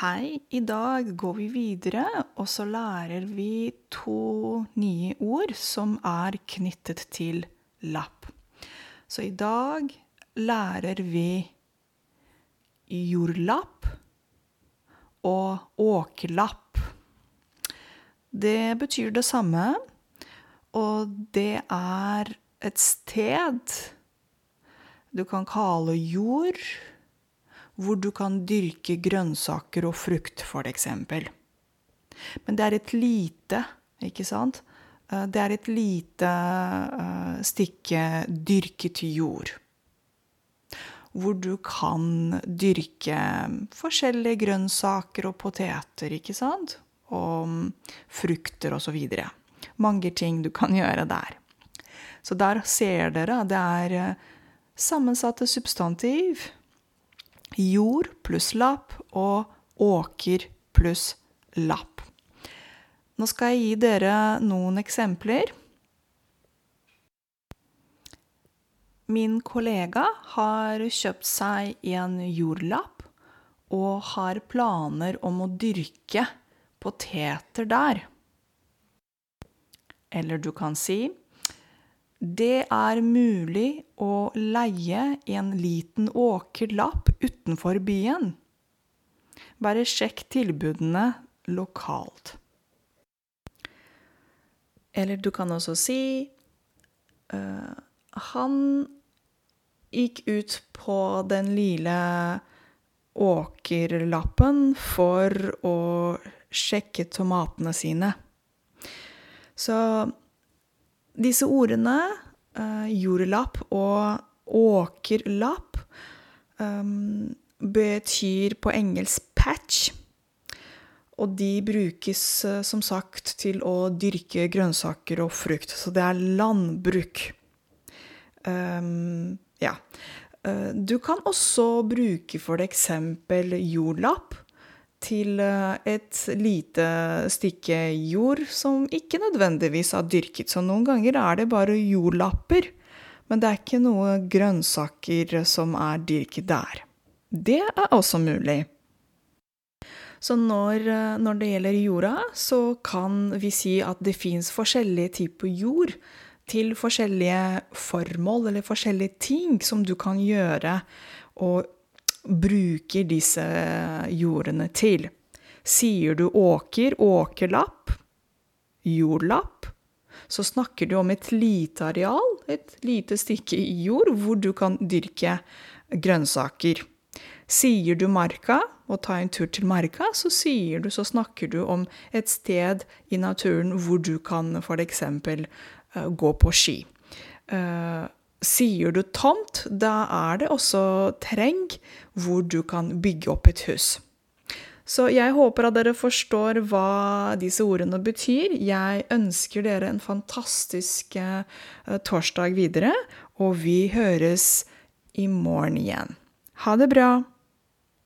Hei, i dag går vi videre, og så lærer vi to nye ord som er knyttet til lapp. Så i dag lærer vi jordlapp og åkerlapp. Det betyr det samme, og det er et sted du kan kalle jord hvor du kan dyrke grønnsaker og frukt, for eksempel. Men det er et lite, ikke sant? Eh, det er et lite uh, stykke dyrket jord. Hvor du kan dyrke forskjellige grønnsaker og poteter, ikke sant? Og mm, frukter videre. Mange ting du kan gjøre der. Så der ser dere, det er eh, sammensatte substantiv jord pluss lapp og åker pluss lapp. Nå skal jeg gi dere noen eksempler. Min kollega har kjøpt seg en jordlapp og har planer om å dyrke poteter der. Eller du kan si det er mulig å leie en liten åkerlapp utenfor byen. Bare sjekk tilbudene lokalt. Eller du kan også si uh, Han gikk ut på den lille åkerlappen for å sjekke tomatene sine. Så disse ordene, uh, jordlapp og åkerlapp, um, betyr på engelsk patch. Og de brukes uh, som sagt til å dyrke grønnsaker og frukt. Så det er landbruk. Um, ja. Du kan også bruke for eksempel jordlapp til eh, et lite stykke jord som ikke nødvendigvis er dyrket. Så noen ganger er det bare jordlapper, men det er ikke noe grønnsaker som er dyrket der. Det er også mulig. Så når, eh, når det gjelder jorda, så kan vi si at det fins forskjellige typer jord til forskjellige formål eller forskjellige ting som du kan gjøre. Og bruker disse jordene til. Sier du åker, åkerlapp, jordlapp, så snakker du om et lite areal, et lite stykke jord, hvor du kan dyrke grønnsaker. Sier du marka, og ta en tur til marka, så, sier du, så snakker du om et sted i naturen hvor du kan f.eks. Eh, gå på ski. Sier du tomt, da er det også treng hvor du kan bygge opp et hus. Så jeg håper at dere forstår hva disse ordene betyr. Jeg ønsker dere en fantastisk uh, torsdag videre, og vi høres i morgen igjen. Ha det bra!